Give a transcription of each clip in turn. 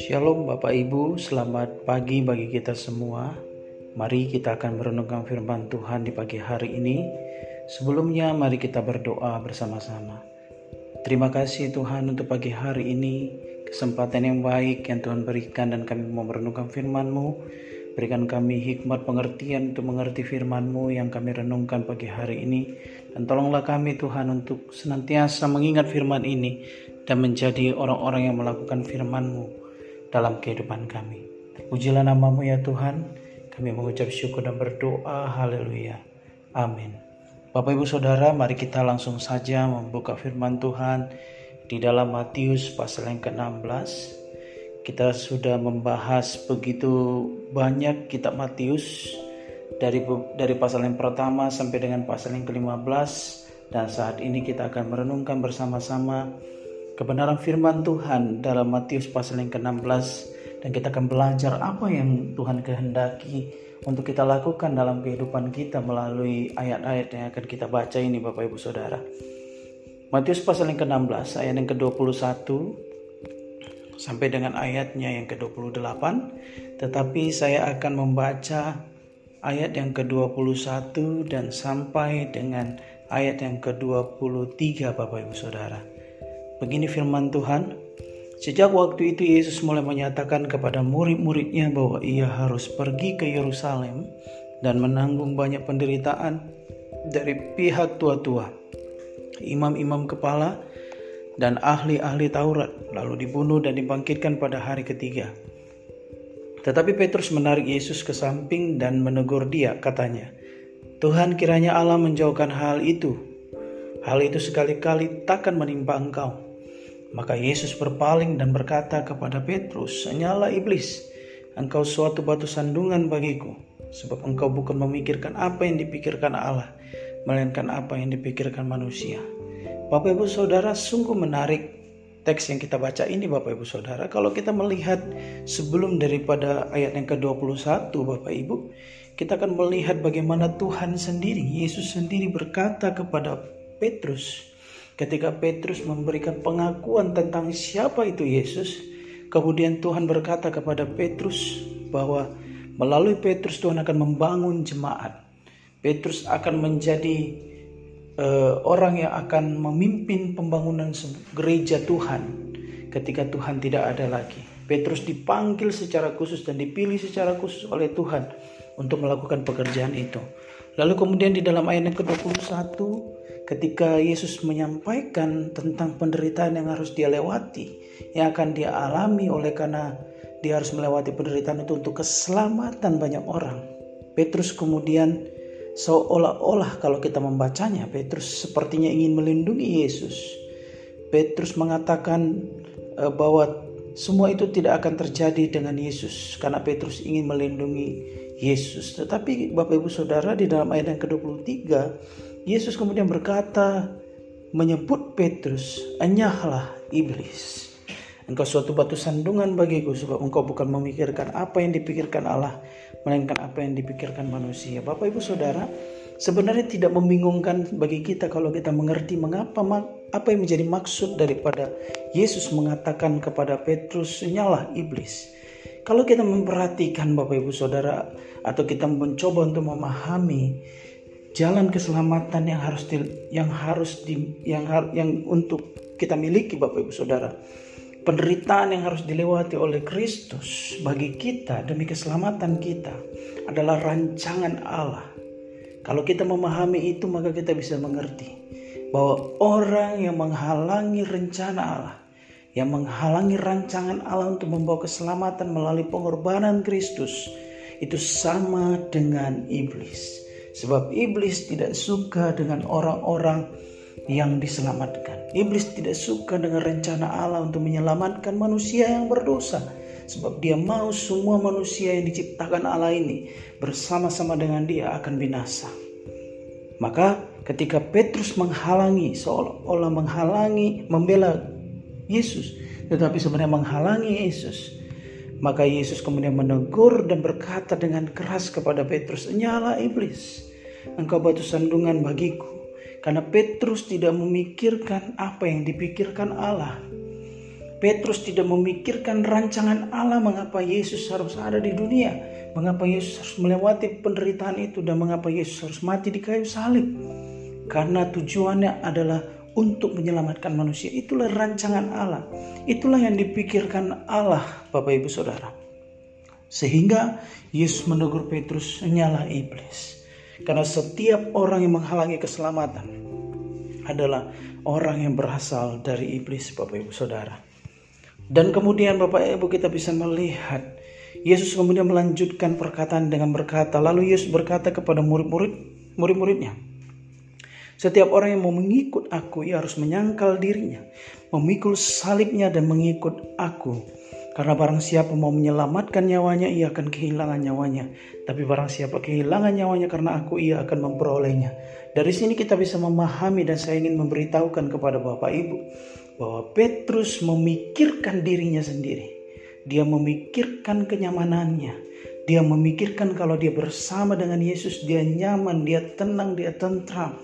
Shalom Bapak Ibu, selamat pagi bagi kita semua. Mari kita akan merenungkan firman Tuhan di pagi hari ini. Sebelumnya mari kita berdoa bersama-sama. Terima kasih Tuhan untuk pagi hari ini, kesempatan yang baik yang Tuhan berikan dan kami mau merenungkan firman-Mu. Berikan kami hikmat pengertian untuk mengerti firman-Mu yang kami renungkan pagi hari ini. Dan tolonglah kami Tuhan untuk senantiasa mengingat firman ini dan menjadi orang-orang yang melakukan firman-Mu dalam kehidupan kami. Pujilah namamu ya Tuhan, kami mengucap syukur dan berdoa, haleluya. Amin. Bapak ibu saudara, mari kita langsung saja membuka firman Tuhan di dalam Matius pasal yang ke-16. Kita sudah membahas begitu banyak kitab Matius dari dari pasal yang pertama sampai dengan pasal yang ke-15 dan saat ini kita akan merenungkan bersama-sama kebenaran firman Tuhan dalam Matius pasal yang ke-16 dan kita akan belajar apa yang Tuhan kehendaki untuk kita lakukan dalam kehidupan kita melalui ayat-ayat yang akan kita baca ini Bapak Ibu Saudara. Matius pasal yang ke-16 ayat yang ke-21 sampai dengan ayatnya yang ke-28. Tetapi saya akan membaca ayat yang ke-21 dan sampai dengan ayat yang ke-23 Bapak Ibu Saudara. Begini firman Tuhan, sejak waktu itu Yesus mulai menyatakan kepada murid-muridnya bahwa ia harus pergi ke Yerusalem dan menanggung banyak penderitaan dari pihak tua-tua, imam-imam kepala, dan ahli-ahli Taurat, lalu dibunuh dan dibangkitkan pada hari ketiga. Tetapi Petrus menarik Yesus ke samping dan menegur dia, katanya, Tuhan kiranya Allah menjauhkan hal itu. Hal itu sekali-kali takkan menimpa engkau. Maka Yesus berpaling dan berkata kepada Petrus, Nyala iblis, engkau suatu batu sandungan bagiku, sebab engkau bukan memikirkan apa yang dipikirkan Allah, melainkan apa yang dipikirkan manusia. Bapak Ibu Saudara sungguh menarik teks yang kita baca ini Bapak Ibu Saudara. Kalau kita melihat sebelum daripada ayat yang ke-21 Bapak Ibu, kita akan melihat bagaimana Tuhan sendiri, Yesus sendiri berkata kepada Petrus, Ketika Petrus memberikan pengakuan tentang siapa itu Yesus, kemudian Tuhan berkata kepada Petrus bahwa melalui Petrus Tuhan akan membangun jemaat. Petrus akan menjadi uh, orang yang akan memimpin pembangunan gereja Tuhan ketika Tuhan tidak ada lagi. Petrus dipanggil secara khusus dan dipilih secara khusus oleh Tuhan untuk melakukan pekerjaan itu. Lalu kemudian di dalam ayat yang ke-21 ketika Yesus menyampaikan tentang penderitaan yang harus dia lewati, yang akan dia alami oleh karena dia harus melewati penderitaan itu untuk keselamatan banyak orang. Petrus kemudian seolah-olah kalau kita membacanya, Petrus sepertinya ingin melindungi Yesus. Petrus mengatakan uh, bahwa semua itu tidak akan terjadi dengan Yesus karena Petrus ingin melindungi Yesus. Tetapi Bapak Ibu Saudara di dalam ayat yang ke-23 Yesus kemudian berkata menyebut Petrus, "Enyahlah iblis. Engkau suatu batu sandungan bagiku sebab engkau bukan memikirkan apa yang dipikirkan Allah, melainkan apa yang dipikirkan manusia." Bapak Ibu Saudara, sebenarnya tidak membingungkan bagi kita kalau kita mengerti mengapa apa yang menjadi maksud daripada Yesus mengatakan kepada Petrus, "Nyalah iblis." Kalau kita memperhatikan Bapak Ibu Saudara atau kita mencoba untuk memahami jalan keselamatan yang harus di, yang harus di, yang yang untuk kita miliki Bapak Ibu Saudara. Penderitaan yang harus dilewati oleh Kristus bagi kita demi keselamatan kita adalah rancangan Allah. Kalau kita memahami itu maka kita bisa mengerti bahwa orang yang menghalangi rencana Allah, yang menghalangi rancangan Allah untuk membawa keselamatan melalui pengorbanan Kristus itu sama dengan iblis Sebab iblis tidak suka dengan orang-orang yang diselamatkan. Iblis tidak suka dengan rencana Allah untuk menyelamatkan manusia yang berdosa. Sebab dia mau semua manusia yang diciptakan Allah ini bersama-sama dengan dia akan binasa. Maka ketika Petrus menghalangi, seolah-olah menghalangi, membela Yesus. Tetapi sebenarnya menghalangi Yesus. Maka Yesus kemudian menegur dan berkata dengan keras kepada Petrus, Nyala iblis, engkau batu sandungan bagiku. Karena Petrus tidak memikirkan apa yang dipikirkan Allah. Petrus tidak memikirkan rancangan Allah mengapa Yesus harus ada di dunia, mengapa Yesus harus melewati penderitaan itu dan mengapa Yesus harus mati di kayu salib. Karena tujuannya adalah untuk menyelamatkan manusia. Itulah rancangan Allah. Itulah yang dipikirkan Allah, Bapak Ibu Saudara. Sehingga Yesus menegur Petrus, nyala iblis. Karena setiap orang yang menghalangi keselamatan adalah orang yang berasal dari iblis, Bapak Ibu Saudara. Dan kemudian Bapak Ibu kita bisa melihat Yesus kemudian melanjutkan perkataan dengan berkata, lalu Yesus berkata kepada murid-murid, murid-muridnya, setiap orang yang mau mengikut aku, ia harus menyangkal dirinya, memikul salibnya dan mengikut aku. Karena barang siapa mau menyelamatkan nyawanya, ia akan kehilangan nyawanya. Tapi barang siapa kehilangan nyawanya karena aku, ia akan memperolehnya. Dari sini kita bisa memahami dan saya ingin memberitahukan kepada Bapak Ibu bahwa Petrus memikirkan dirinya sendiri. Dia memikirkan kenyamanannya. Dia memikirkan kalau dia bersama dengan Yesus, dia nyaman, dia tenang, dia tentram.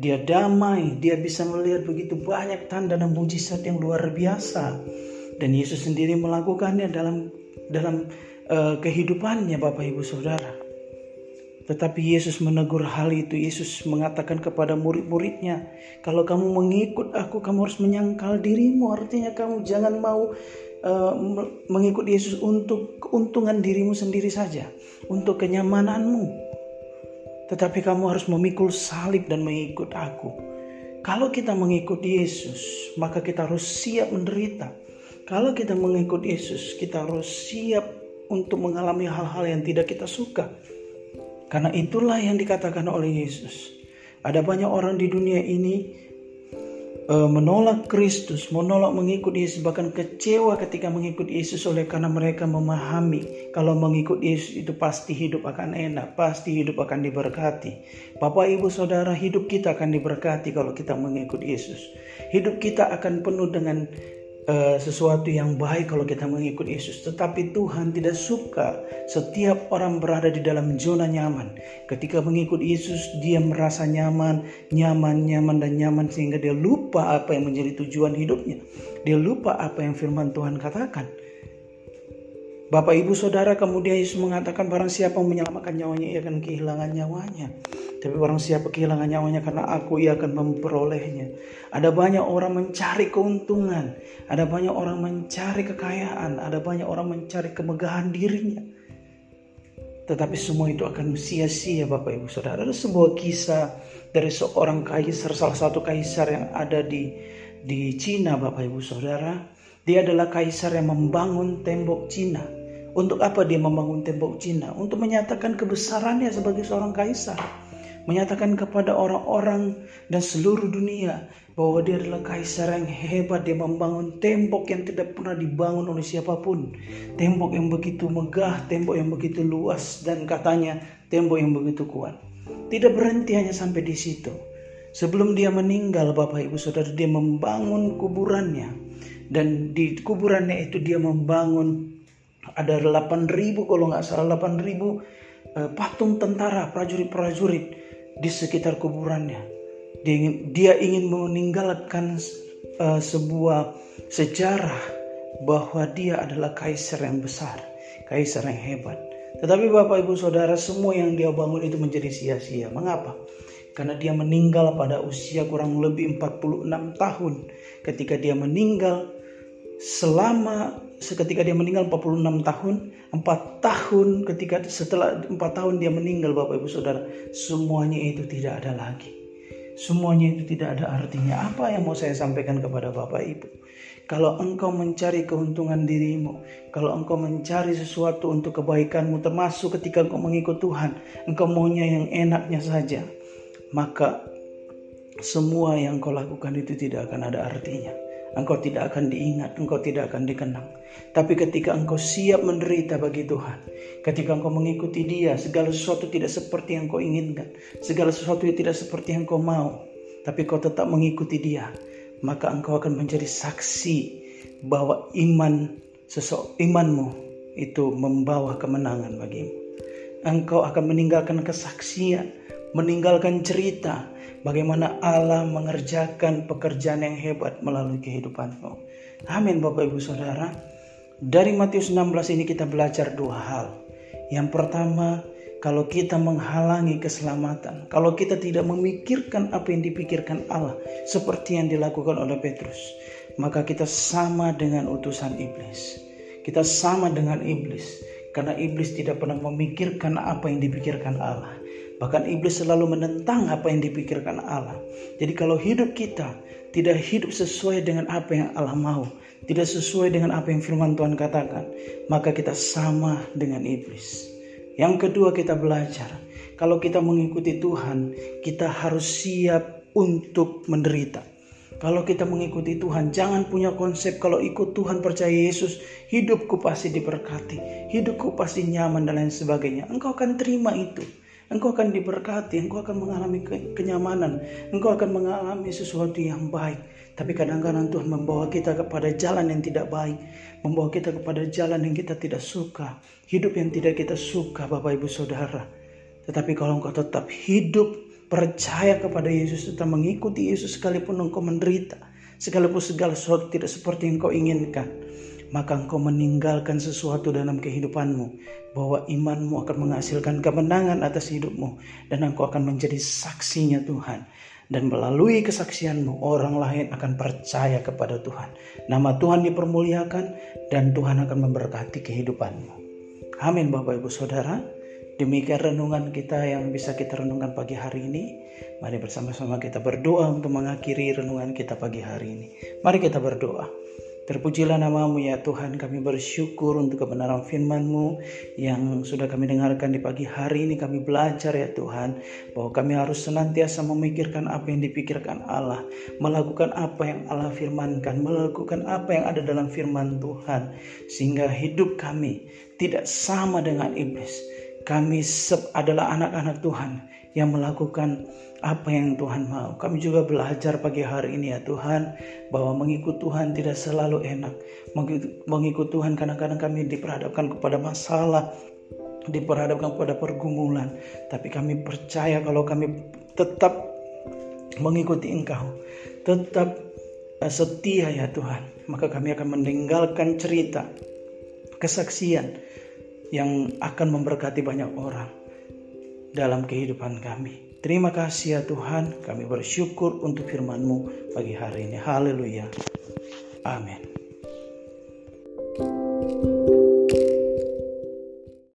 Dia damai, dia bisa melihat begitu banyak tanda dan mujizat yang luar biasa. Dan Yesus sendiri melakukannya dalam dalam uh, kehidupannya Bapak Ibu Saudara. Tetapi Yesus menegur hal itu. Yesus mengatakan kepada murid-muridnya, "Kalau kamu mengikut Aku, kamu harus menyangkal dirimu." Artinya, kamu jangan mau uh, mengikut Yesus untuk keuntungan dirimu sendiri saja, untuk kenyamananmu. Tetapi kamu harus memikul salib dan mengikut Aku. Kalau kita mengikut Yesus, maka kita harus siap menderita. Kalau kita mengikut Yesus, kita harus siap untuk mengalami hal-hal yang tidak kita suka. Karena itulah yang dikatakan oleh Yesus. Ada banyak orang di dunia ini uh, menolak Kristus, menolak mengikuti Yesus, bahkan kecewa ketika mengikuti Yesus oleh karena mereka memahami kalau mengikut Yesus itu pasti hidup akan enak, pasti hidup akan diberkati. Bapak, Ibu, Saudara, hidup kita akan diberkati kalau kita mengikut Yesus. Hidup kita akan penuh dengan uh, sesuatu yang baik kalau kita mengikut Yesus. Tetapi Tuhan tidak suka setiap orang berada di dalam zona nyaman. Ketika mengikut Yesus, dia merasa nyaman, nyaman, nyaman, dan nyaman sehingga dia lupa apa yang menjadi tujuan hidupnya. Dia lupa apa yang firman Tuhan katakan. Bapak ibu saudara kemudian Yesus mengatakan barang siapa menyelamatkan nyawanya ia akan kehilangan nyawanya. Tapi barang siapa kehilangan nyawanya karena aku, ia akan memperolehnya. Ada banyak orang mencari keuntungan. Ada banyak orang mencari kekayaan. Ada banyak orang mencari kemegahan dirinya. Tetapi semua itu akan sia-sia Bapak Ibu Saudara. Ada sebuah kisah dari seorang kaisar, salah satu kaisar yang ada di di Cina Bapak Ibu Saudara. Dia adalah kaisar yang membangun tembok Cina. Untuk apa dia membangun tembok Cina? Untuk menyatakan kebesarannya sebagai seorang kaisar menyatakan kepada orang-orang dan seluruh dunia bahwa dia adalah kaisar yang hebat. Dia membangun tembok yang tidak pernah dibangun oleh siapa pun. Tembok yang begitu megah tembok yang begitu luas dan katanya tembok yang begitu kuat. Tidak berhenti hanya sampai di situ. Sebelum dia meninggal Bapak Ibu Saudara dia membangun kuburannya. Dan di kuburannya itu dia membangun ada 8000 kalau nggak salah 8000 eh, patung tentara prajurit-prajurit di sekitar kuburannya. Dia ingin, dia ingin meninggalkan uh, sebuah sejarah bahwa dia adalah kaisar yang besar, kaisar yang hebat. Tetapi Bapak Ibu Saudara semua yang dia bangun itu menjadi sia-sia. Mengapa? Karena dia meninggal pada usia kurang lebih 46 tahun. Ketika dia meninggal selama seketika dia meninggal 46 tahun, 4 tahun ketika setelah 4 tahun dia meninggal Bapak Ibu Saudara, semuanya itu tidak ada lagi. Semuanya itu tidak ada artinya. Apa yang mau saya sampaikan kepada Bapak Ibu? Kalau engkau mencari keuntungan dirimu, kalau engkau mencari sesuatu untuk kebaikanmu, termasuk ketika engkau mengikut Tuhan, engkau maunya yang enaknya saja, maka semua yang kau lakukan itu tidak akan ada artinya engkau tidak akan diingat, engkau tidak akan dikenang. Tapi ketika engkau siap menderita bagi Tuhan, ketika engkau mengikuti Dia, segala sesuatu tidak seperti yang kau inginkan, segala sesuatu tidak seperti yang kau mau, tapi kau tetap mengikuti Dia, maka engkau akan menjadi saksi bahwa iman sesok imanmu itu membawa kemenangan bagimu. Engkau akan meninggalkan kesaksian meninggalkan cerita bagaimana Allah mengerjakan pekerjaan yang hebat melalui kehidupanmu. Amin Bapak Ibu Saudara. Dari Matius 16 ini kita belajar dua hal. Yang pertama, kalau kita menghalangi keselamatan, kalau kita tidak memikirkan apa yang dipikirkan Allah seperti yang dilakukan oleh Petrus, maka kita sama dengan utusan iblis. Kita sama dengan iblis karena iblis tidak pernah memikirkan apa yang dipikirkan Allah. Bahkan iblis selalu menentang apa yang dipikirkan Allah. Jadi kalau hidup kita tidak hidup sesuai dengan apa yang Allah mau, tidak sesuai dengan apa yang firman Tuhan katakan, maka kita sama dengan iblis. Yang kedua kita belajar, kalau kita mengikuti Tuhan, kita harus siap untuk menderita. Kalau kita mengikuti Tuhan, jangan punya konsep kalau ikut Tuhan percaya Yesus, hidupku pasti diberkati, hidupku pasti nyaman dan lain sebagainya. Engkau akan terima itu. Engkau akan diberkati, engkau akan mengalami kenyamanan, engkau akan mengalami sesuatu yang baik. Tapi kadang-kadang Tuhan membawa kita kepada jalan yang tidak baik, membawa kita kepada jalan yang kita tidak suka, hidup yang tidak kita suka, Bapak Ibu Saudara. Tetapi kalau engkau tetap hidup percaya kepada Yesus, tetap mengikuti Yesus sekalipun engkau menderita, sekalipun segala sesuatu tidak seperti yang engkau inginkan, maka engkau meninggalkan sesuatu dalam kehidupanmu bahwa imanmu akan menghasilkan kemenangan atas hidupmu dan engkau akan menjadi saksinya Tuhan. Dan melalui kesaksianmu orang lain akan percaya kepada Tuhan. Nama Tuhan dipermuliakan dan Tuhan akan memberkati kehidupanmu. Amin Bapak Ibu Saudara. Demikian renungan kita yang bisa kita renungkan pagi hari ini. Mari bersama-sama kita berdoa untuk mengakhiri renungan kita pagi hari ini. Mari kita berdoa Terpujilah namamu ya Tuhan, kami bersyukur untuk kebenaran firman-Mu yang sudah kami dengarkan di pagi hari ini. Kami belajar ya Tuhan, bahwa kami harus senantiasa memikirkan apa yang dipikirkan Allah, melakukan apa yang Allah firmankan, melakukan apa yang ada dalam firman Tuhan, sehingga hidup kami tidak sama dengan iblis. Kami adalah anak-anak Tuhan yang melakukan apa yang Tuhan mau. Kami juga belajar pagi hari ini ya Tuhan bahwa mengikut Tuhan tidak selalu enak. Mengikut Tuhan kadang-kadang kami diperhadapkan kepada masalah, diperhadapkan kepada pergumulan. Tapi kami percaya kalau kami tetap mengikuti Engkau, tetap eh, setia ya Tuhan, maka kami akan meninggalkan cerita kesaksian yang akan memberkati banyak orang dalam kehidupan kami. Terima kasih ya Tuhan, kami bersyukur untuk firman-Mu pagi hari ini. Haleluya. Amin.